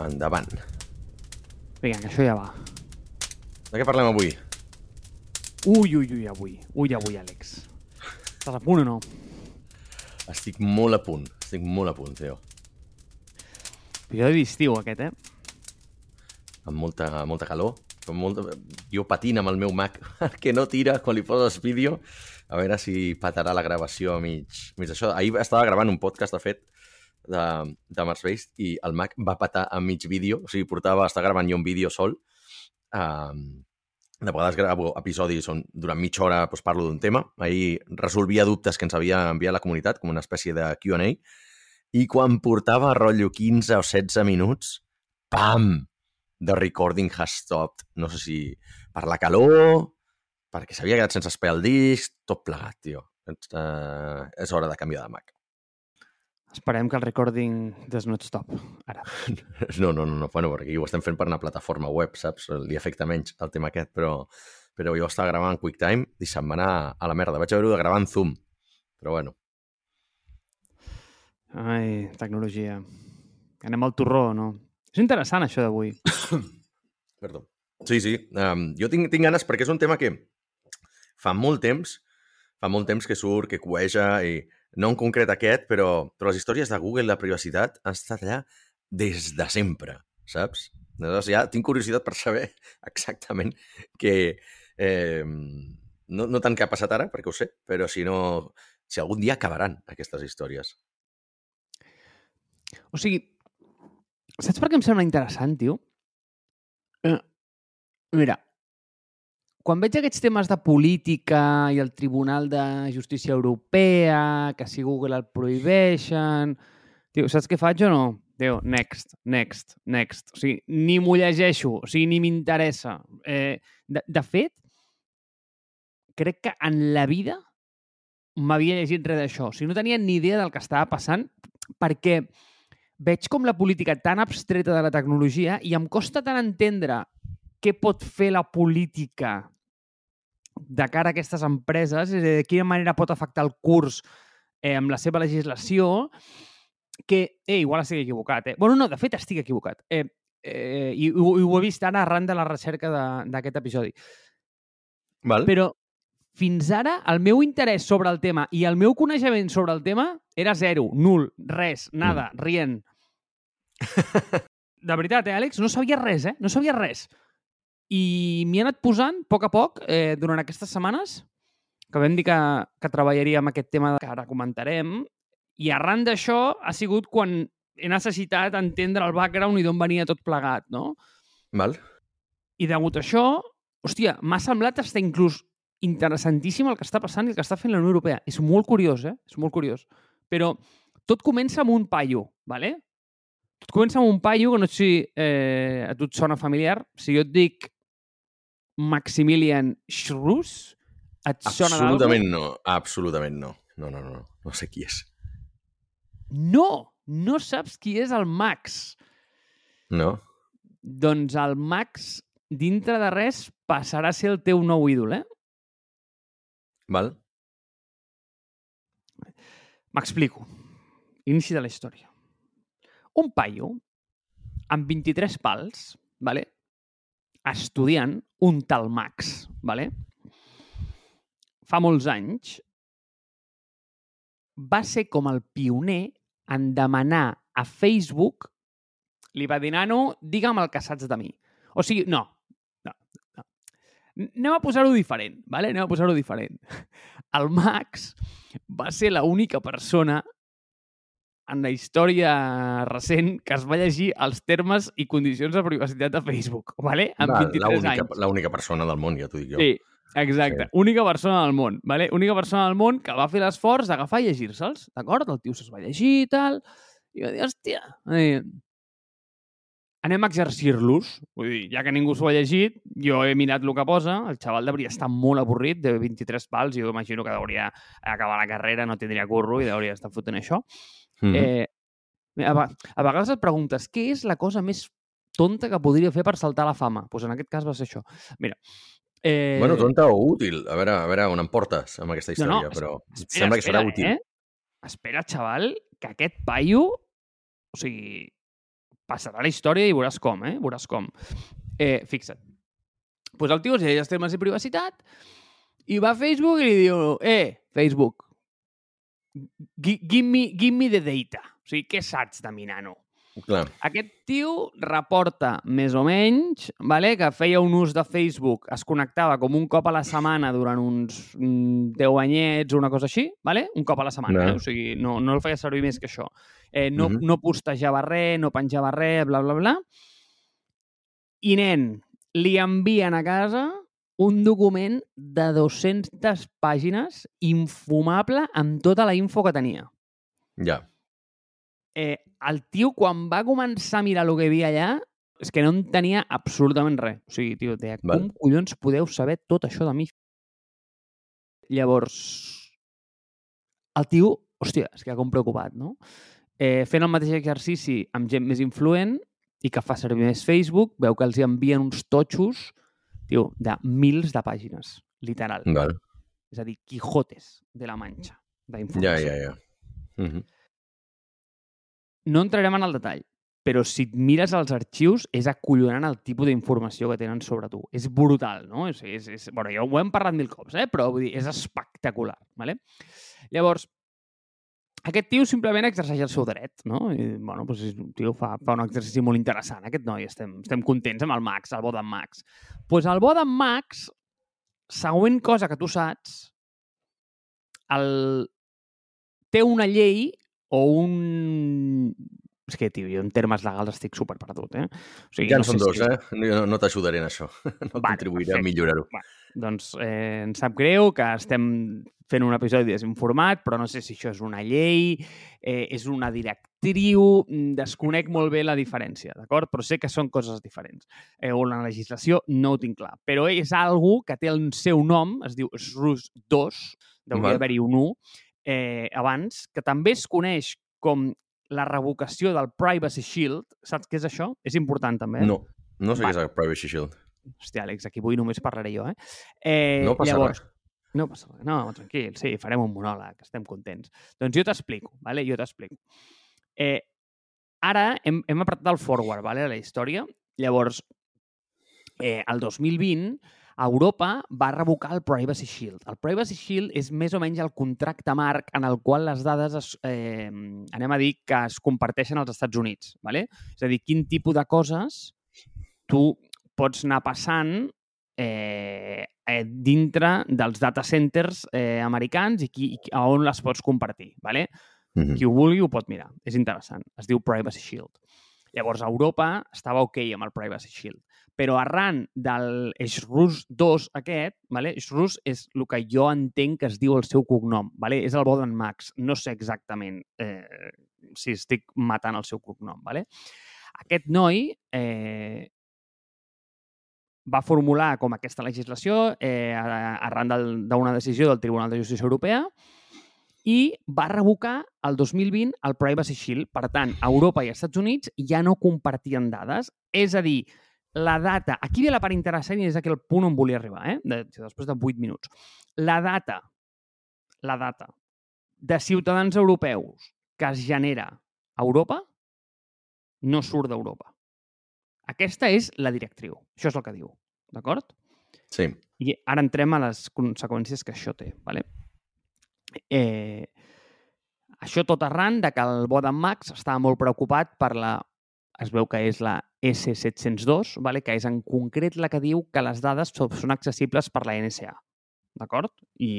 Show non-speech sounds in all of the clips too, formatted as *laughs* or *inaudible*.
endavant. Vinga, que això ja va. De què parlem avui? Ui, ui, ui, avui. Ui, avui, Àlex. Estàs a punt o no? Estic molt a punt, estic molt a punt, Teo. Episodi d'estiu, aquest, eh? Amb molta, molta calor. Amb molta... Jo patint amb el meu Mac, *laughs* que no tira quan li poses vídeo. A veure si patarà la gravació a mig, mig això. Ahir estava gravant un podcast, de fet, de, de Mars Based, i el Mac va patar a mig vídeo. O sigui, portava, està gravant jo un vídeo sol. Um, de vegades gravo episodis on durant mitja hora doncs, parlo d'un tema. Ahir resolvia dubtes que ens havia enviat la comunitat, com una espècie de Q&A, i quan portava rotllo 15 o 16 minuts, pam! The recording has stopped. No sé si per la calor, perquè s'havia quedat sense espai al disc, tot plegat, tio. Uh, és hora de canviar de Mac. Esperem que el recording does not stop, ara. *laughs* No, no, no, no. Bueno, perquè ho estem fent per una plataforma web, saps? Li afecta menys el tema aquest, però, però jo estava gravant en QuickTime i se'm va anar a la merda. Vaig haver-ho de gravar en Zoom, però bueno. Ai, tecnologia. Anem al torró, no? És interessant, això d'avui. *coughs* Perdó. Sí, sí. Um, jo tinc, tinc ganes perquè és un tema que fa molt temps, fa molt temps que surt, que cueja, i no en concret aquest, però, però les històries de Google, la privacitat, han estat allà des de sempre, saps? Llavors ja tinc curiositat per saber *laughs* exactament que... Eh, no, no tant què ha passat ara, perquè ho sé, però si no... Si algun dia acabaran aquestes històries. O sigui, saps per què em sembla interessant, tio? Eh, mira, quan veig aquests temes de política i el Tribunal de Justícia Europea, que si Google el prohibeixen... Tio, saps què faig o no? Tio, next, next, next. O sigui, ni m'ho llegeixo, o sigui, ni m'interessa. Eh, de, de fet, crec que en la vida m'havia llegit res d'això. O sigui, no tenia ni idea del que estava passant perquè veig com la política tan abstreta de la tecnologia i em costa tant entendre què pot fer la política de cara a aquestes empreses, és a dir, de quina manera pot afectar el curs eh, amb la seva legislació, que, eh, igual estic equivocat, eh? Bueno, no, de fet estic equivocat. Eh, eh, i, i, ho, i ho he vist ara arran de la recerca d'aquest episodi. Val? Però fins ara el meu interès sobre el tema i el meu coneixement sobre el tema era zero, nul, res, nada, mm. rient. *laughs* De veritat, eh, Àlex? No sabia res, eh? No sabia res. I m'hi he anat posant, a poc a poc, eh, durant aquestes setmanes, que vam dir que, que treballaríem aquest tema que ara comentarem, i arran d'això ha sigut quan he necessitat entendre el background i d'on venia tot plegat, no? Val? I degut a això, hòstia, m'ha semblat estar inclús interessantíssim el que està passant i el que està fent la Unió Europea. És molt curiós, eh? És molt curiós. Però tot comença amb un paio, ¿vale? Tot comença amb un paio que no sé si eh, a tu et sona familiar. Si jo et dic Maximilian Schrus, et sona Absolutament no, absolutament no. No, no, no, no sé qui és. No! No saps qui és el Max. No? Doncs el Max, dintre de res, passarà a ser el teu nou ídol, eh? Val? M'explico. Inici de la història. Un paio amb 23 pals, vale? Estudiant un tal Max, vale? fa molts anys, va ser com el pioner en demanar a Facebook li va dir, nano, digue'm el que saps de mi. O sigui, no, no, no. Anem a posar-ho diferent, vale? anem a posar-ho diferent. *laughs* El Max va ser l'única persona en la història recent que es va llegir els termes i condicions de privacitat de Facebook, vale? amb 23 anys. L'única persona del món, ja t'ho dic jo. Sí, exacte. Sí. Única persona del món, vale? Única persona del món que va fer l'esforç d'agafar i llegir-se'ls, d'acord? El tio se'ls va llegir i tal, i va dir, hòstia, eh, anem a exercir-los. Vull dir, ja que ningú s'ho ha llegit, jo he mirat el que posa, el xaval devia estar molt avorrit, de 23 pals, jo imagino que hauria acabar la carrera, no tindria curro i hauria estar fotent això. Mm -hmm. eh, a, a vegades et preguntes, què és la cosa més tonta que podria fer per saltar la fama? Doncs pues en aquest cas va ser això. Mira, Eh... Bueno, tonta o útil. A veure, a veure on em portes amb aquesta història, no, no, però espera, sembla que serà útil. Eh? Espera, xaval, que aquest paio... O sigui, passarà la història i veuràs com, eh? Veuràs com. Eh, fixa't. Doncs pues el tio es els temes de privacitat i va a Facebook i li diu, eh, Facebook, give me, give me the data. O sigui, què saps de mi, nano? Clar. Aquest tio reporta més o menys vale, que feia un ús de Facebook, es connectava com un cop a la setmana durant uns 10 anyets o una cosa així, vale? un cop a la setmana, No. eh? o sigui, no, no el feia servir més que això. Eh, no, Mhm. no postejava res, no penjava res, bla, bla, bla. I, nen, li envien a casa un document de 200 pàgines infumable amb tota la info que tenia Ja. eh, el tio, quan va començar a mirar el que hi havia allà, és que no en tenia absolutament res. O sigui, tio, deia, Val. com collons podeu saber tot això de mi? Llavors, el tio, hòstia, es queda com preocupat, no? Eh, fent el mateix exercici amb gent més influent i que fa servir més Facebook, veu que els hi envien uns totxos, tio, de mils de pàgines, literal. Val. És a dir, Quijotes de la Manxa Ja, d'informació. ja, ja. Uh -huh. No entrarem en el detall, però si et mires els arxius és acollonant el tipus d'informació que tenen sobre tu. És brutal, no? És, és, és, bueno, ja ho hem parlat mil cops, eh? però vull dir, és espectacular. Vale? Llavors, aquest tio simplement exerceix el seu dret, no? I, bueno, doncs, tio fa, fa un exercici molt interessant, aquest noi. Estem, estem contents amb el Max, el bo d'en Max. Doncs pues el bo d'en Max, següent cosa que tu saps, el... té una llei o un... És que, tio, jo en termes legals estic super perdut, eh? O sigui, Ja en no són dos, si... eh? No, no t'ajudaré en això. *laughs* No Vale, contribuiré a perfecte. millorar-ho. Doncs eh, em sap greu que estem fent un episodi desinformat, però no sé si això és una llei, eh, és una directriu, mm, desconec molt bé la diferència, d'acord? Però sé que són coses diferents. Eh, o la legislació no ho tinc clar. Però és algo que té el seu nom, es diu SRUS 2, deuria haver-hi un 1, eh, abans, que també es coneix com la revocació del Privacy Shield. Saps què és això? És important, també. eh? No, no sé Vale. què és el Privacy Shield. Hòstia, Àlex, aquí avui només parlaré jo, eh? eh No passa llavors, res. No passa res. No, tranquil, sí, farem un monòleg, estem contents. Doncs jo t'explico, vale? jo t'explico. Eh, ara hem, hem apretat el forward, vale? la història. Llavors, eh, el 2020, Europa va revocar el Privacy Shield. El Privacy Shield és més o menys el contracte marc en el qual les dades, es, eh, anem a dir, que es comparteixen als Estats Units. Vale? És a dir, quin tipus de coses tu pots anar passant eh, eh, dintre dels data centers eh, americans i, qui, i a on les pots compartir. Vale? Mhm. Qui ho vulgui ho pot mirar. És interessant. Es diu Privacy Shield. Llavors, Europa estava ok amb el Privacy Shield. Però arran del SRUS 2 aquest, vale? SRUS és el que jo entenc que es diu el seu cognom. Vale? És el Boden Max. No sé exactament eh, si estic matant el seu cognom. Vale? Aquest noi eh, va formular com aquesta legislació eh, arran d'una decisió del Tribunal de Justícia Europea i va revocar el 2020 el Privacy Shield. Per tant, Europa i Estats Units ja no compartien dades. És a dir, la data... Aquí ve la part interessant i és aquí el punt on volia arribar, eh? De, després de 8 minuts. La data, la data de ciutadans europeus que es genera a Europa no surt d'Europa. Aquesta és la directriu. Això és el que diu. D'acord? Sí. I ara entrem a les conseqüències que això té. Vale? Eh, això tot arran de que el Boden Max estava molt preocupat per la es veu que és la S702, vale? que és en concret la que diu que les dades són accessibles per la NSA. D'acord? I,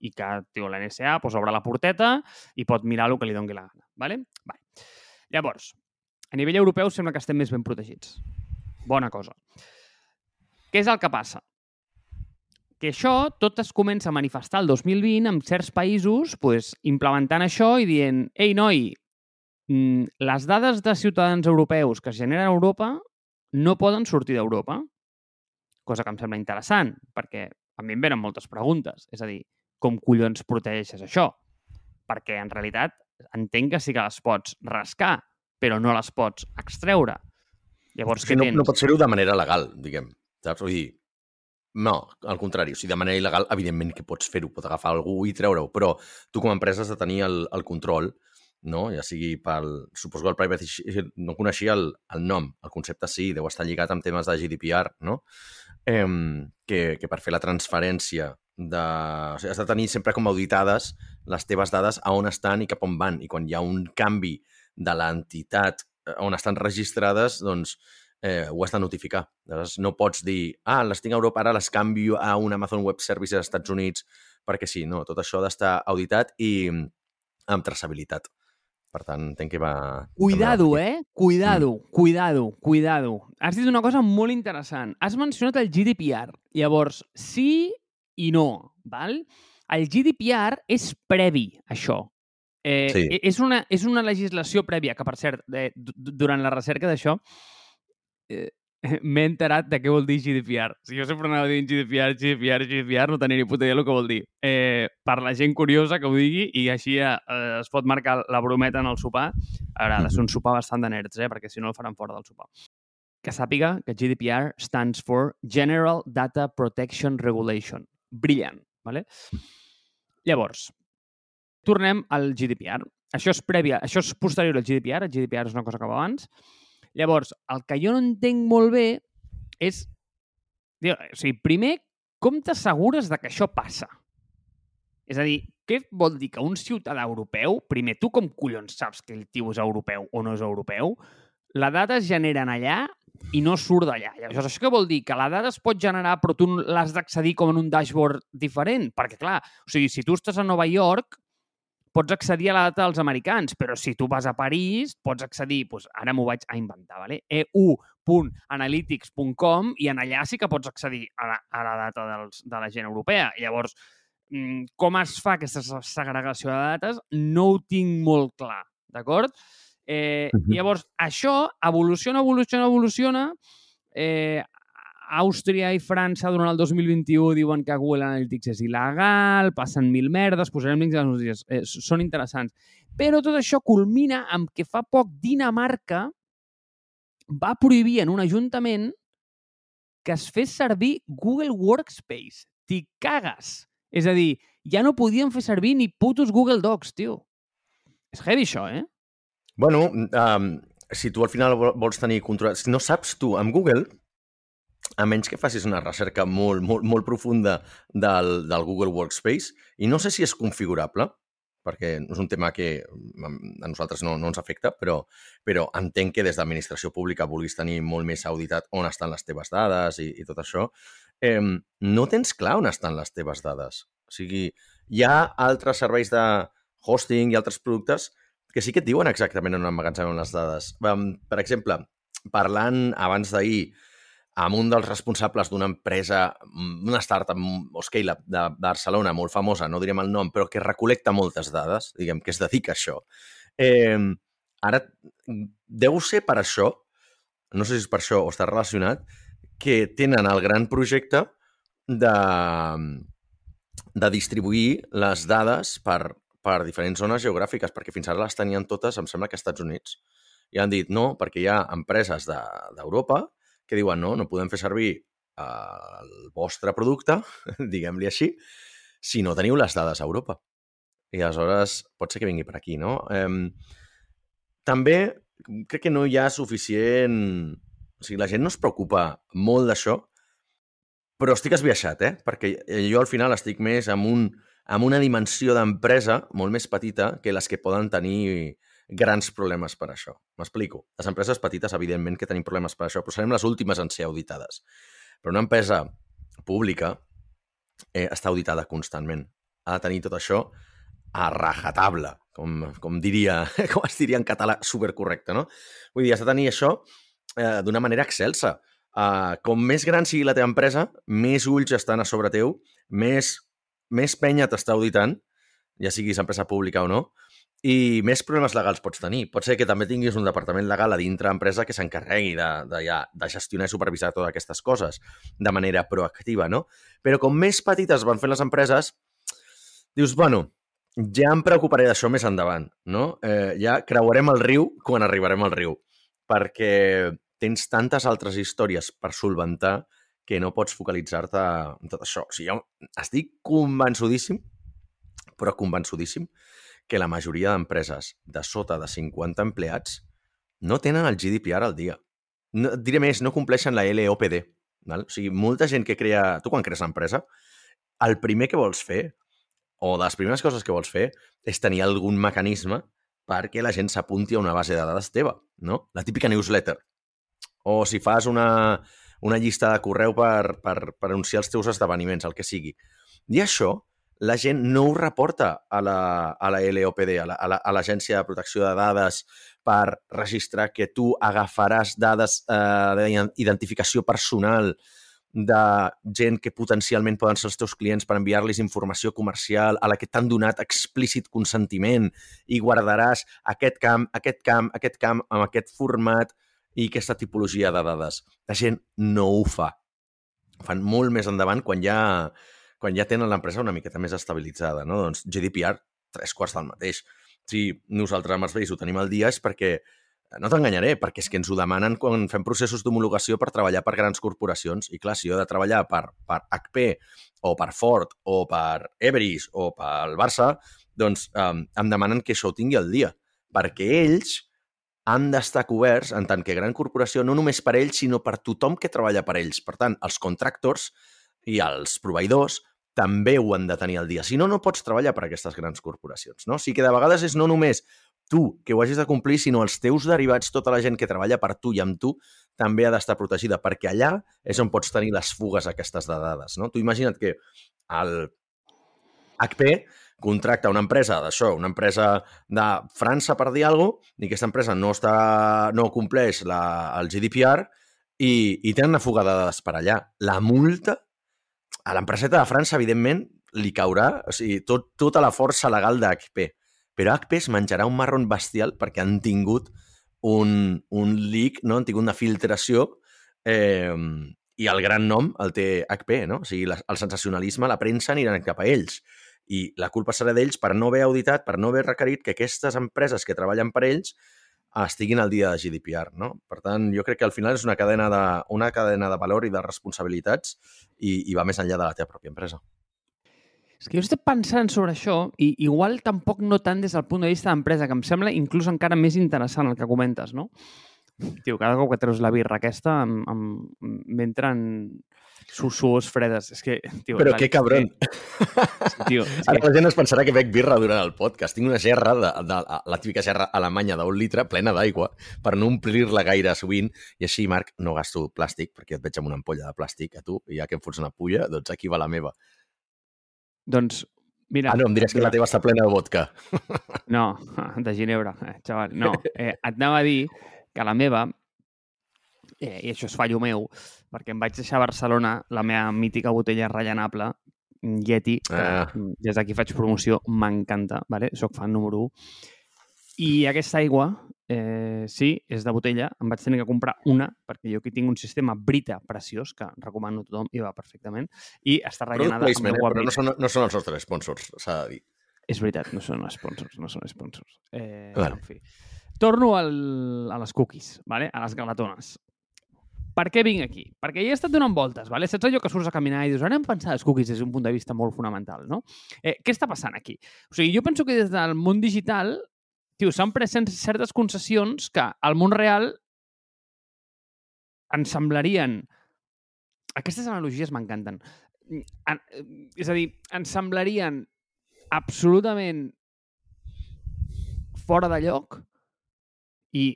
I que tio, la NSA pues, obre la porteta i pot mirar el que li doni la gana. Vale? Vale. Llavors, a nivell europeu sembla que estem més ben protegits. Bona cosa. Què és el que passa? Que això tot es comença a manifestar el 2020 en certs països pues, implementant això i dient ei, noi, mm, les dades de ciutadans europeus que es generen a Europa no poden sortir d'Europa. Cosa que em sembla interessant, perquè a mi em venen moltes preguntes. És a dir, com collons protegeixes això? Perquè, en realitat, entenc que sí que les pots rascar, però no les pots extreure. Llavors, O sigui, què no, tens? no pot ser-ho de manera legal, diguem. Saps? Vull dir, no, al contrari. O sigui, de manera il·legal, evidentment que pots fer-ho, pot agafar algú i treure-ho, però tu com a empresa has de tenir el, el control no? ja sigui pel... Suposo que el privacy no coneixia el, el nom, el concepte sí, deu estar lligat amb temes de GDPR, no? Eh, que, que per fer la transferència de... O sigui, has de tenir sempre com auditades les teves dades a on estan i cap on van. I quan hi ha un canvi de l'entitat eh, on estan registrades, doncs eh, ho has de notificar. Llavors, no pots dir, ah, les tinc a Europa, ara les canvio a un Amazon Web Services als Estats Units, perquè sí, no, tot això ha d'estar auditat i amb traçabilitat. Per tant, entenc que va... Cuidado, eh? Cuidado, mm. cuidado, cuidado. Has dit una cosa molt interessant. Has mencionat el GDPR. Llavors, sí i no, val? El GDPR és previ, això. Eh, sí. E, és, una, és una legislació prèvia, que per cert, eh, durant la recerca d'això, eh, *laughs* m'he enterat de què vol dir GDPR. Si jo sempre anava dient GDPR, GDPR, GDPR, no tenia ni puta idea el que vol dir. Eh, per la gent curiosa que ho digui i així eh, es pot marcar la brometa en el sopar. A veure, ha de ser un sopar bastant de nerds, eh, perquè si no el faran fora del sopar. Que sàpiga que GDPR stands for General Data Protection Regulation. Brillant, ¿vale? Llavors, tornem al GDPR. Això és prèvia, això és posterior al GDPR, el GDPR és una cosa que va abans, Llavors, el que jo no entenc molt bé és... O sigui, primer, com t'assegures de que això passa? És a dir, què vol dir que un ciutadà europeu, primer, tu com collons saps que el tio és europeu o no és europeu? La data es genera allà i no surt d'allà. Llavors, això què vol dir? Que la dada es pot generar però tu l'has d'accedir com en un dashboard diferent? Perquè, clar, o sigui, si tu estàs a Nova York, pots accedir a la data dels americans, però si tu vas a París, pots accedir, doncs ara m'ho vaig a inventar, ¿vale? eu.analytics.com i en allà sí que pots accedir a la, a la data dels, de la gent europea. Llavors, mm, com es fa aquesta segregació de dates no ho tinc molt clar, d'acord? Eh. Llavors, això evoluciona, evoluciona, evoluciona. Eh, Àustria i França durant el 2021 diuen que Google Analytics és il·legal, passen mil merdes, posarem links a les notícies, eh, són interessants. Però tot això culmina amb que fa poc Dinamarca va prohibir en un ajuntament que es fes servir Google Workspace. T'hi cagues! És a dir, ja no podien fer servir ni putos Google Docs, tio. És heavy, això, eh? Bueno, um, si tu al final vols tenir control... Si no saps tu, amb Google, a menys que facis una recerca molt, molt, molt profunda del, del Google Workspace, i no sé si és configurable, perquè és un tema que mm, a nosaltres no, no ens afecta, però, però entenc que des d'administració pública vulguis tenir molt més auditat on estan les teves dades i, i tot això. Eh, no tens clar on estan les teves dades. O sigui, hi ha altres serveis de hosting i altres productes que sí que et diuen exactament on emmagatzemen les dades. Per exemple, parlant abans d'ahir amb un dels responsables d'una empresa, una startup o scale-up de Barcelona molt famosa, no direm el nom, però que recolecta moltes dades, diguem, que es dedica a això. Eh, ara, deu ser per això, no sé si és per això o està relacionat, que tenen el gran projecte de, de distribuir les dades per, per diferents zones geogràfiques, perquè fins ara les tenien totes, em sembla que als Estats Units. I han dit, no, perquè hi ha empreses d'Europa de, que diuen no, no podem fer servir eh, el vostre producte, *laughs* diguem-li així, si no teniu les dades a Europa. I aleshores pot ser que vingui per aquí, no? Eh, també crec que no hi ha suficient... O sigui, la gent no es preocupa molt d'això, però estic esbiaixat, eh? Perquè jo al final estic més amb, un, amb una dimensió d'empresa molt més petita que les que poden tenir grans problemes per això. M'explico. Les empreses petites, evidentment, que tenim problemes per això, però serem les últimes en ser auditades. Però una empresa pública eh, està auditada constantment. Ha de tenir tot això a rajatable, com, com, diria, *laughs* com es diria en català supercorrecte, no? Vull dir, has de tenir això eh, d'una manera excelsa. Uh, com més gran sigui la teva empresa, més ulls estan a sobre teu, més, més penya t'està auditant, ja siguis empresa pública o no, i més problemes legals pots tenir. Pot ser que també tinguis un departament legal a dintre empresa que s'encarregui de, de, ja, de gestionar i supervisar totes aquestes coses de manera proactiva, no? Però com més petites van fer les empreses, dius, bueno, ja em preocuparé d'això més endavant, no? Eh, ja creuarem el riu quan arribarem al riu, perquè tens tantes altres històries per solventar que no pots focalitzar-te en tot això. O sigui, jo estic convençudíssim, però convençudíssim, que la majoria d'empreses de sota de 50 empleats no tenen el GDPR al dia. No, diré més, no compleixen la LOPD. Val? O sigui, molta gent que crea... Tu quan crees l'empresa, el primer que vols fer, o de les primeres coses que vols fer, és tenir algun mecanisme perquè la gent s'apunti a una base de dades teva, no? La típica newsletter. O si fas una, una llista de correu per, per, per anunciar els teus esdeveniments, el que sigui. I això, la gent no ho reporta a la, a la LOPD, a l'Agència la, de Protecció de Dades, per registrar que tu agafaràs dades eh, d'identificació personal de gent que potencialment poden ser els teus clients per enviar-los informació comercial a la que t'han donat explícit consentiment i guardaràs aquest camp, aquest camp, aquest camp amb aquest format i aquesta tipologia de dades. La gent no ho fa. Ho fan molt més endavant quan ja, quan ja tenen l'empresa una miqueta més estabilitzada. No? Doncs GDPR, tres quarts del mateix. Si nosaltres amb els vells ho tenim al dia és perquè no t'enganyaré, perquè és que ens ho demanen quan fem processos d'homologació per treballar per grans corporacions. I clar, si jo he de treballar per, per HP o per Ford o per Everis o pel Barça, doncs um, em demanen que això ho tingui al dia. Perquè ells han d'estar coberts en tant que gran corporació, no només per ells, sinó per tothom que treballa per ells. Per tant, els contractors i els proveïdors també ho han de tenir al dia. Si no, no pots treballar per aquestes grans corporacions. No? O sigui que de vegades és no només tu que ho hagis de complir, sinó els teus derivats, tota la gent que treballa per tu i amb tu, també ha d'estar protegida, perquè allà és on pots tenir les fugues aquestes de dades. No? Tu imagina't que el HP contracta una empresa d'això, una empresa de França per dir alguna cosa, i aquesta empresa no, està, no compleix la, el GDPR i, i tenen una fuga de dades per allà. La multa a l'empreseta de França, evidentment, li caurà o sigui, tot, tota la força legal d'HP però HP es menjarà un marron bestial perquè han tingut un, un leak, no? han tingut una filtració eh, i el gran nom el té HP, no? O sigui, la, el sensacionalisme, la premsa aniran cap a ells. I la culpa serà d'ells per no haver auditat, per no haver requerit que aquestes empreses que treballen per ells estiguin al dia de GDPR, no? Per tant, jo crec que al final és una cadena de, una cadena de valor i de responsabilitats i, i va més enllà de la teva pròpia empresa. És que jo estic pensant sobre això i igual tampoc no tant des del punt de vista d'empresa, que em sembla inclús encara més interessant el que comentes, no? Tio, cada cop que treus la birra aquesta m'entren suors fredes. És que, tio, Però que cabron. Sí, tio, és Ara que... la gent es pensarà que bec birra durant el podcast. Tinc una gerra, de, de, de la típica gerra alemanya d'un litre, plena d'aigua, per no omplir-la gaire sovint. I així, Marc, no gasto plàstic, perquè et veig amb una ampolla de plàstic a tu, i ja que em fots una pulla, doncs aquí va la meva. Doncs, mira... Ah, no, em diràs que la teva està plena de vodka. No, *laughs* de ginebra, eh, xaval. No, *laughs* eh, et anava a dir que la meva, eh, i això és fallo meu, perquè em vaig deixar a Barcelona la meva mítica botella rellenable, Yeti, que ah. des d'aquí faig promoció, m'encanta, vale? soc fan número 1. I aquesta aigua Eh, sí, és de botella. Em vaig tenir que comprar una, perquè jo aquí tinc un sistema Brita preciós, que recomano a tothom i va perfectament, i està rellenada amb aigua eh? Però no són, no són els nostres sponsors, s'ha de dir. És veritat, no són sponsors, no són sponsors. Eh, vale. En fi. Torno al, a les cookies, vale? a les galatones. Per què vinc aquí? Perquè ja he estat donant voltes, vale? saps allò que surts a caminar i dius, ara hem pensat les cookies des d'un punt de vista molt fonamental, no? Eh, què està passant aquí? O sigui, jo penso que des del món digital tio, s'han pres certes concessions que al món real ens semblarien... Aquestes analogies m'encanten. És a dir, ens semblarien absolutament fora de lloc i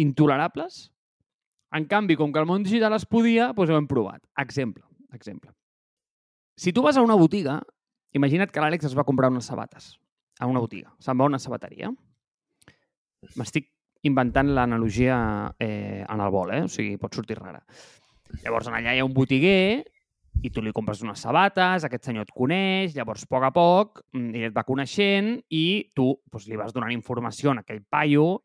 intolerables. En canvi, com que el món digital es podia, doncs ho hem provat. Exemple, exemple. Si tu vas a una botiga, imagina't que l'Àlex es va comprar unes sabates a una botiga. Se'n va a una sabateria M'estic inventant l'analogia eh, en el vol, eh? o sigui, pot sortir rara. Llavors, allà hi ha un botiguer i tu li compres unes sabates, aquest senyor et coneix, llavors, a poc a poc, mm, ell et va coneixent i tu doncs, li vas donant informació a aquell paio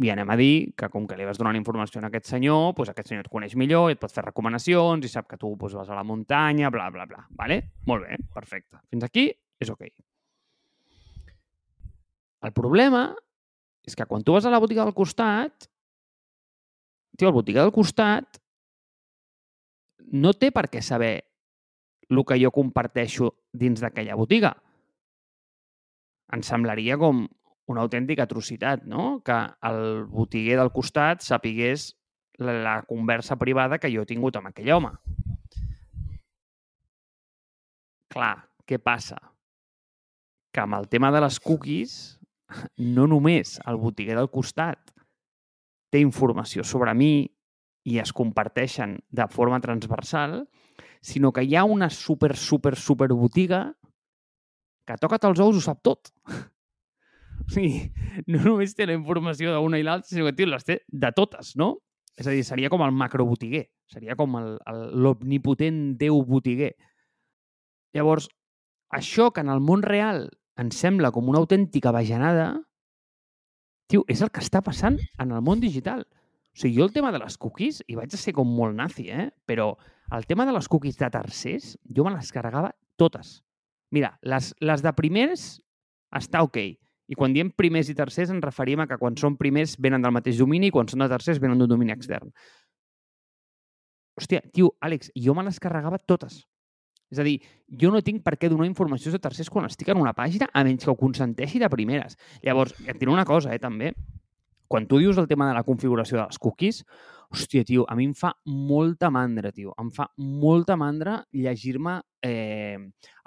i anem a dir que com que li vas donant informació a aquest senyor, doncs aquest senyor et coneix millor i et pot fer recomanacions i sap que tu doncs, vas a la muntanya, bla, bla, bla. Vale? Molt bé, perfecte. Fins aquí és ok. El problema és que quan tu vas a la botiga del costat, tio, la botiga del costat no té per què saber el que jo comparteixo dins d'aquella botiga. em semblaria com una autèntica atrocitat, no? Que el botiguer del costat sapigués la, la conversa privada que jo he tingut amb aquell home. Clar, què passa? Que amb el tema de les cookies, no només el botiguer del costat té informació sobre mi i es comparteixen de forma transversal, sinó que hi ha una super, super, super botiga que toca't els ous ho sap tot. *laughs* O sigui, no només té la informació d'una i l'altra, sinó que tio, les té de totes, no? És a dir, seria com el macrobotiguer, seria com l'omnipotent déu botiguer. Llavors, això que en el món real ens sembla com una autèntica bajanada, tio, és el que està passant en el món digital. O sigui, jo el tema de les cookies, i vaig a ser com molt nazi, eh? però el tema de les cookies de tercers, jo me les carregava totes. Mira, les, les de primers està ok. I quan diem primers i tercers ens referim a que quan són primers venen del mateix domini i quan són de tercers venen d'un domini extern. Hòstia, tio, Àlex, jo me les carregava totes. És a dir, jo no tinc per què donar informació de tercers quan estic en una pàgina a menys que ho consenteixi de primeres. Llavors, et diré una cosa, eh, també. Quan tu dius el tema de la configuració de les cookies, hòstia, tio, a mi em fa molta mandra, tio. Em fa molta mandra llegir-me eh,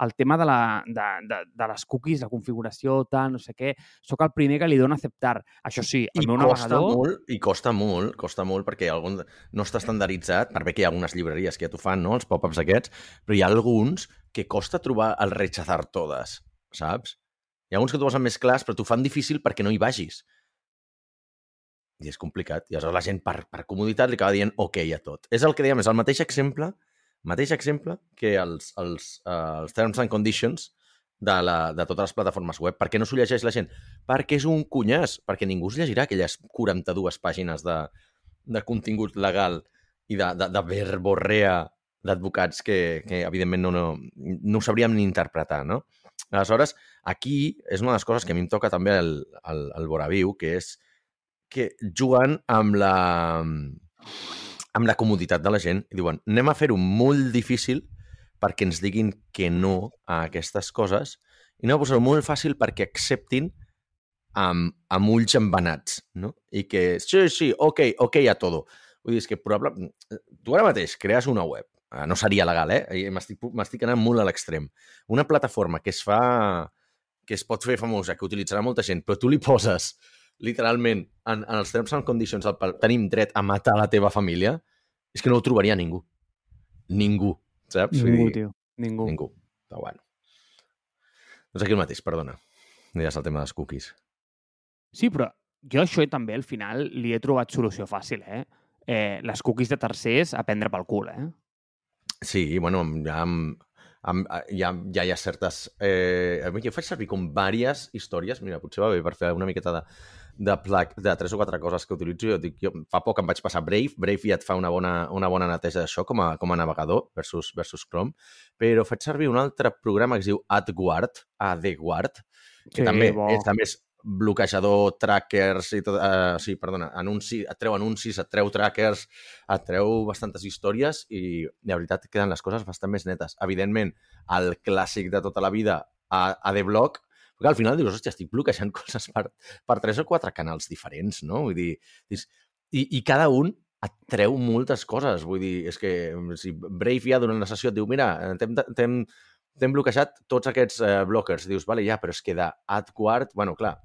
el tema de, la, de, de, de les cookies, la configuració, tal, no sé què. Sóc el primer que li dona acceptar. Això sí, el I meu costa navegador... molt, I costa molt, costa molt perquè algun, no està estandarditzat, per bé que hi ha algunes llibreries que ja t'ho fan, no?, els pop-ups aquests, però hi ha alguns que costa trobar el rechazar todes, saps? Hi ha alguns que t'ho posen més clars, però t'ho fan difícil perquè no hi vagis. I és complicat. I aleshores la gent, per, per comoditat, li acaba dient ok a tot. És el que dèiem, és el mateix exemple, mateix exemple que els, els, uh, els terms and conditions de, la, de totes les plataformes web. Per què no s'ho llegeix la gent? Perquè és un cunyàs, perquè ningú es llegirà aquelles 42 pàgines de, de contingut legal i de, de, de verborrea d'advocats que, que, evidentment, no, no, no ho sabríem ni interpretar, no? Aleshores, aquí és una de les coses que a mi em toca també el, el, el Boraviu, que és que juguen amb la, amb la comoditat de la gent i diuen, anem a fer-ho molt difícil perquè ens diguin que no a aquestes coses i anem a posar-ho molt fàcil perquè acceptin amb, amb ulls embanats, no? I que, sí, sí, ok, ok a todo. Vull dir, és que probablement... Tu ara mateix crees una web, eh, no seria legal, eh? M'estic anant molt a l'extrem. Una plataforma que es fa... que es pot fer famosa, que utilitzarà molta gent, però tu li poses literalment, en, en els terms and conditions, el, tenim dret a matar la teva família, és que no ho trobaria ningú. Ningú, saps? Ningú, tio. Ningú. Ningú. Però bueno. Doncs aquí el mateix, perdona. Deies el tema dels cookies. Sí, però jo això també al final li he trobat solució fàcil, eh? eh les cookies de tercers a prendre pel cul, eh? Sí, bueno, ja amb, amb, ja, ja hi ha certes... Eh, jo faig servir com diverses històries, mira, potser va bé per fer una miqueta de, de, plug, de tres o quatre coses que utilitzo. Jo, dic, jo fa poc em vaig passar Brave. Brave ja et fa una bona, una bona neteja d'això com, a, com a navegador versus, versus Chrome. Però faig servir un altre programa que es diu AdGuard, AdGuard, que sí, també, bo. és, també és bloquejador, trackers i tot, uh, sí, perdona, anunci, et treu anuncis, et treu trackers, et treu bastantes històries i de veritat queden les coses bastant més netes. Evidentment, el clàssic de tota la vida a, a The Block, perquè al final dius, hòstia, estic bloquejant *laughs* coses per, per tres o quatre canals diferents, no? Vull dir, dius, i, i cada un et treu moltes coses. Vull dir, és que si Brave ja durant la sessió et diu, mira, t'hem bloquejat tots aquests eh, blockers. Dius, vale, ja, però és que d'AdQuart, bueno, clar,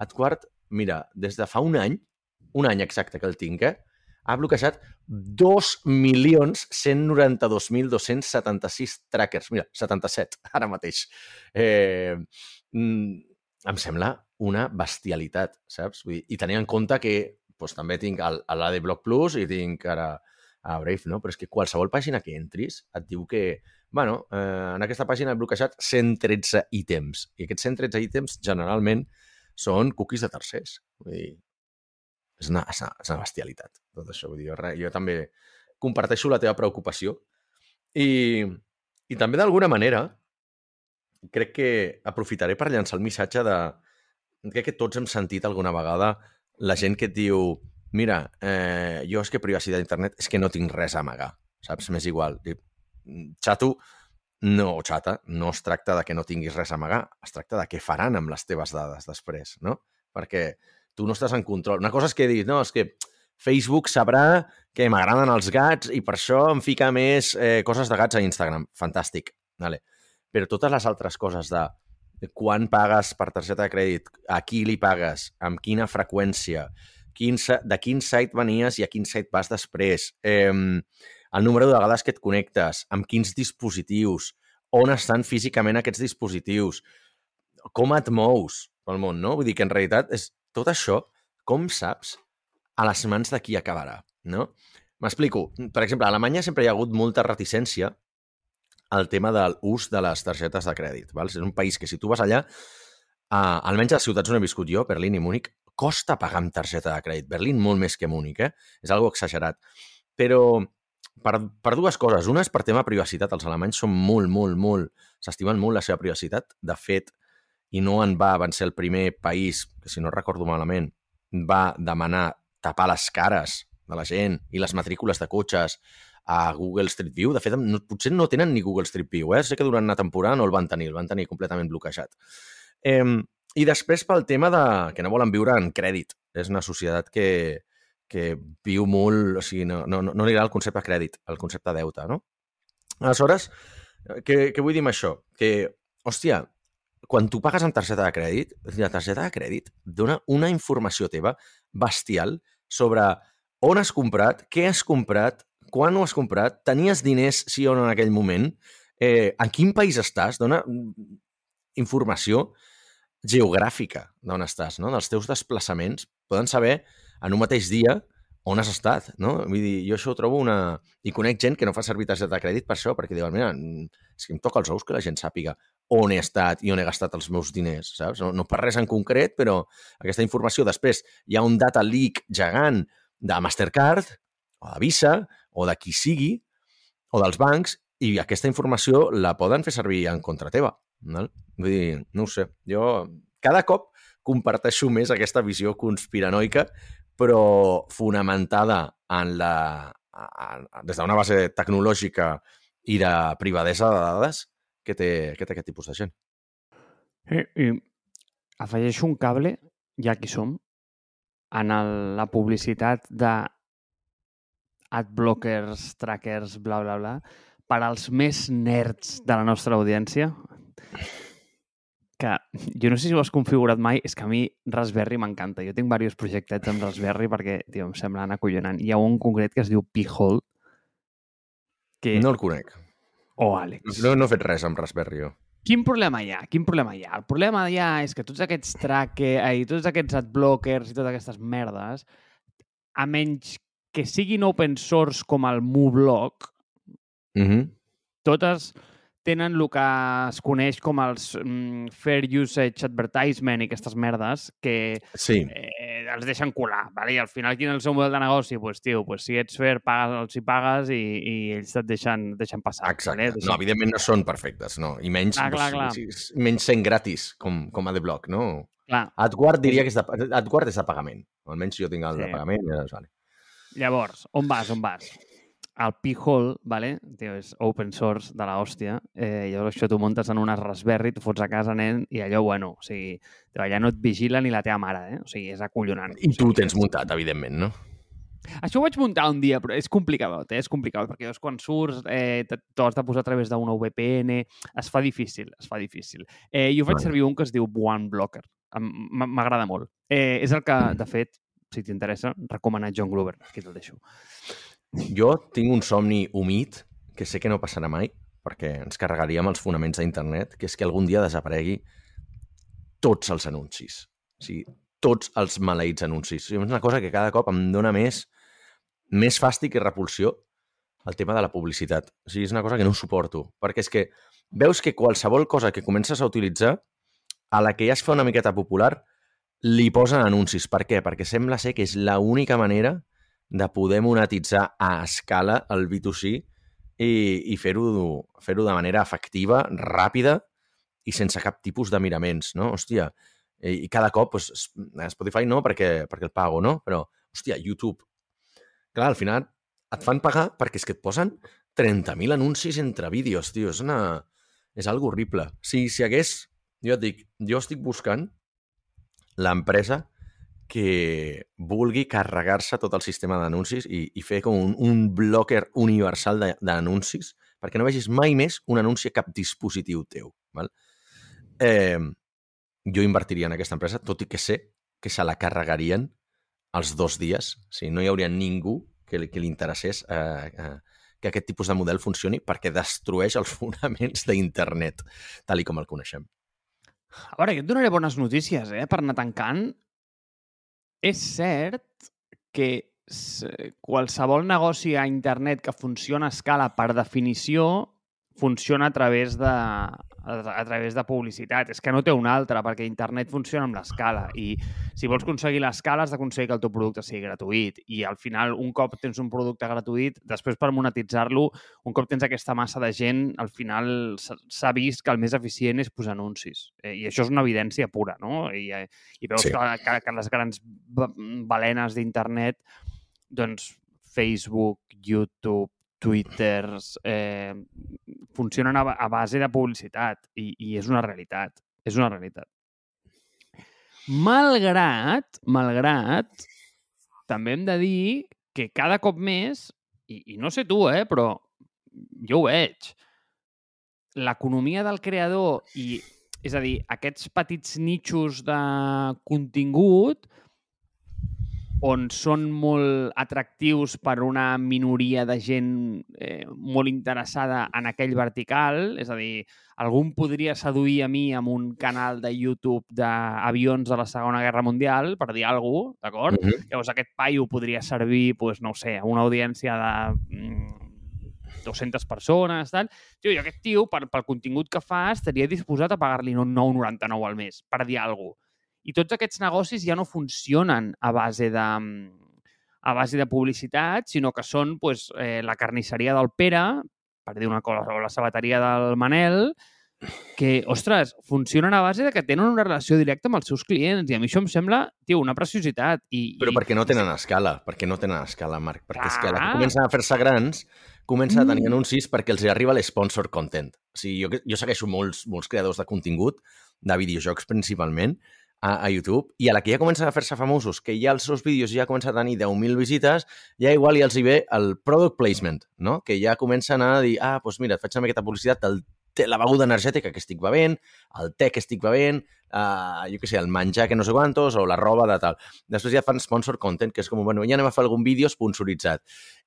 AdQuart, mira, des de fa un any, un any exacte que el tinc, eh, ha bloquejat 2.192.276 trackers. Mira, 77, *laughs* ara mateix. Eh, mm, em sembla una bestialitat, saps? Vull dir, I tenint en compte que doncs, també tinc l'AD Plus i tinc ara a Brave, no? Però és que qualsevol pàgina que entris et diu que, bueno, eh, en aquesta pàgina he bloquejat 113 ítems. I aquests 113 ítems, generalment, són cookies de tercers. Vull dir, és una, és una, és una bestialitat, tot això. Vull dir, jo, jo també comparteixo la teva preocupació i, i també d'alguna manera crec que aprofitaré per llançar el missatge de... Crec que tots hem sentit alguna vegada la gent que et diu mira, eh, jo és que privacitat d'internet és que no tinc res a amagar, saps? M'és igual. Xato, no, xata, no es tracta de que no tinguis res a amagar, es tracta de què faran amb les teves dades després, no? Perquè tu no estàs en control. Una cosa és que diguis, no, és que Facebook sabrà que m'agraden els gats i per això em fica més eh, coses de gats a Instagram. Fantàstic. Vale. Però totes les altres coses de quan pagues per targeta de crèdit, a qui li pagues, amb quina freqüència, quin, de quin site venies i a quin site vas després, eh, el número de vegades que et connectes, amb quins dispositius, on estan físicament aquests dispositius, com et mous pel món, no? Vull dir que en realitat és tot això, com saps a les mans de qui acabarà, no? M'explico. Per exemple, a Alemanya sempre hi ha hagut molta reticència al tema de l'ús de les targetes de crèdit. Val? És un país que si tu vas allà, uh, almenys a les ciutats on he viscut jo, Berlín i Múnich, costa pagar amb targeta de crèdit. Berlín molt més que Múnich, eh? És algo exagerat. Però per, per dues coses. Una és per tema privacitat. Els alemanys són molt, molt, molt... S'estimen molt la seva privacitat. De fet, i no en va, van ser el primer país, que si no recordo malament, va demanar tapar les cares de la gent i les matrícules de cotxes a Google Street View. De fet, no, potser no tenen ni Google Street View. Eh? Sé que durant una temporada no el van tenir, el van tenir completament bloquejat. Eh, I després pel tema de que no volen viure en crèdit. És una societat que, que viu molt... O sigui, no, no, no li agrada el concepte crèdit, el concepte de deute, no? Aleshores, què, què vull dir amb això? Que, hòstia, quan tu pagues amb targeta de crèdit, la targeta de crèdit dona una informació teva bestial sobre on has comprat, què has comprat, quan ho has comprat, tenies diners sí o no en aquell moment, eh, en quin país estàs, dona informació geogràfica d'on estàs, no? dels teus desplaçaments. Poden saber en un mateix dia on has estat, no? Vull dir, jo això ho trobo una... I conec gent que no fa servir targeta de crèdit per això, perquè diuen, mira, és que em toca els ous que la gent sàpiga on he estat i on he gastat els meus diners, saps? No, no per res en concret, però aquesta informació després hi ha un data leak gegant de Mastercard o de Visa o de qui sigui o dels bancs i aquesta informació la poden fer servir en contra teva. No? Vull dir, no ho sé, jo cada cop comparteixo més aquesta visió conspiranoica però fonamentada en la, en, des d'una base tecnològica i de privadesa de dades que té, que té aquest tipus de gent. I, i afegeixo un cable, ja que som, en el, la publicitat de adblockers, trackers, bla, bla, bla, per als més nerds de la nostra audiència, que jo no sé si ho has configurat mai, és que a mi Raspberry m'encanta. Jo tinc diversos projectets amb Raspberry perquè, tio, em semblen acollonant. Hi ha un concret que es diu P-Hole. Que... No el conec. Oh, Àlex. No, no he fet res amb Raspberry, jo. Quin problema hi ha? Quin problema hi ha? El problema hi ha és que tots aquests tracker, i tots aquests adblockers i totes aquestes merdes, a menys que siguin open source com el MuBlock, mm -hmm. totes tenen el que es coneix com els mm, Fair Usage Advertisement i aquestes merdes que sí. eh, els deixen colar. Vale? I al final, quin és el seu model de negoci? Pues, tio, pues, si ets fair, pagues, els hi pagues i, i ells et deixen, deixen passar. Exacte. Vale? Deixen... No, evidentment no són perfectes, no. I menys, ah, clar, clar. menys sent gratis, com, com a The Block, no? Clar. AdGuard diria que és de, AdGuard és de pagament. Almenys jo tinc el sí. de pagament. Doncs, vale. Llavors, on vas, on vas? El P-Hole, vale? Tio, és open source de la hòstia. Eh, llavors això tu muntes en una Raspberry, tu fots a casa, nen, i allò, bueno, o sigui, allà no et vigila ni la teva mare, eh? O sigui, és acollonant. I tu o sigui, tens muntat, evidentment, no? Això ho vaig muntar un dia, però és complicat, eh? és complicat, perquè llavors quan surts eh, t'ho has de posar a través d'una VPN, es fa difícil, es fa difícil. Eh, jo faig servir un que es diu One Blocker, m'agrada molt. Eh, és el que, de fet, si t'interessa, recomana John Glover, aquí te'l deixo. Jo tinc un somni humit, que sé que no passarà mai, perquè ens carregaríem els fonaments d'internet, que és que algun dia desaparegui tots els anuncis. O sigui, tots els maleïts anuncis. O sigui, és una cosa que cada cop em dona més, més fàstic i repulsió el tema de la publicitat. O sigui, és una cosa que no suporto, perquè és que veus que qualsevol cosa que comences a utilitzar, a la que ja es fa una miqueta popular, li posen anuncis. Per què? Perquè sembla ser que és l'única manera de poder monetitzar a escala el B2C i, i fer-ho fer, de manera efectiva, ràpida i sense cap tipus de miraments, no? Hòstia, i, i cada cop, pues, Spotify no, perquè, perquè el pago, no? Però, hòstia, YouTube. Clar, al final et fan pagar perquè és que et posen 30.000 anuncis entre vídeos, tio. És una, És algo horrible. Si, si hagués... Jo et dic, jo estic buscant l'empresa que vulgui carregar-se tot el sistema d'anuncis i, i fer com un, un blocker universal d'anuncis perquè no vegis mai més un anunci a cap dispositiu teu. Val? Eh, jo invertiria en aquesta empresa, tot i que sé que se la carregarien els dos dies. O sigui, no hi hauria ningú que, que li interessés eh, eh, que aquest tipus de model funcioni perquè destrueix els *laughs* fonaments d'internet, tal i com el coneixem. A veure, jo et donaré bones notícies, eh, per anar tancant. És cert que qualsevol negoci a internet que funciona a escala per definició funciona a través de, a, través de publicitat. És que no té una altra, perquè internet funciona amb l'escala i si vols aconseguir l'escala has d'aconseguir que el teu producte sigui gratuït i al final, un cop tens un producte gratuït, després per monetitzar-lo, un cop tens aquesta massa de gent, al final s'ha vist que el més eficient és posar anuncis. Eh, I això és una evidència pura, no? I, eh, i veus sí. que, que, que les grans balenes d'internet doncs Facebook, YouTube, twitters, eh, funcionen a, a base de publicitat i, i és una realitat. És una realitat. Malgrat, malgrat, també hem de dir que cada cop més, i, i no sé tu, eh, però jo ho veig, l'economia del creador i, és a dir, aquests petits nichos de contingut on són molt atractius per una minoria de gent eh, molt interessada en aquell vertical, és a dir, algú em podria seduir a mi amb un canal de YouTube d'avions de la Segona Guerra Mundial, per dir alguna cosa, d'acord? Mm -hmm. Llavors aquest paio podria servir, pues, no sé, a una audiència de mm, 200 persones, tal. Tio, i aquest tio, per, pel contingut que fa, estaria disposat a pagar-li 9,99 al mes, per dir alguna cosa i tots aquests negocis ja no funcionen a base de, a base de publicitat, sinó que són pues, eh, la carnisseria del Pere, per dir una cosa, o la sabateria del Manel, que, ostres, funcionen a base de que tenen una relació directa amb els seus clients i a mi això em sembla, tio, una preciositat. I, Però i... perquè no tenen escala, perquè no tenen escala, Marc. Perquè Clar. és que la que comencen a fer-se grans comença a tenir mm. anuncis perquè els arriba l'sponsor content. O sigui, jo, jo segueixo molts, molts creadors de contingut, de videojocs principalment, a, a YouTube i a la que ja comencen a fer-se famosos, que ja els seus vídeos ja comencen a tenir 10.000 visites, ja igual ja els hi ve el product placement, no? que ja comencen a dir, ah, doncs mira, et faig una miqueta publicitat del la beguda energètica que estic bevent, el te que estic bevent, uh, jo què sé, el menjar que no sé quantos, o la roba de tal. Després ja fan sponsor content, que és com, bueno, ja anem a fer algun vídeo sponsoritzat.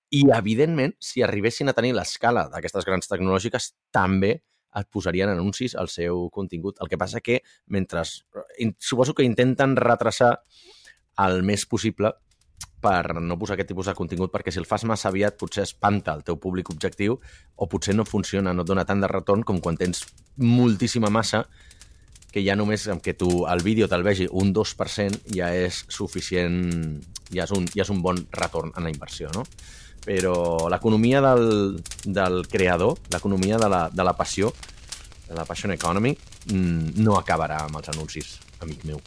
I, evidentment, si arribessin a tenir l'escala d'aquestes grans tecnològiques, també et posarien anuncis al seu contingut. El que passa que mentre... Suposo que intenten retrasar el més possible per no posar aquest tipus de contingut, perquè si el fas massa aviat potser espanta el teu públic objectiu o potser no funciona, no et dona tant de retorn com quan tens moltíssima massa que ja només amb que tu el vídeo te'l vegi un 2% ja és suficient, ja és un, ja és un bon retorn en la inversió, no? Però l'economia del, del creador, l'economia de, la, de la passió, de la passion economy, mm, no acabarà amb els anuncis, amic meu.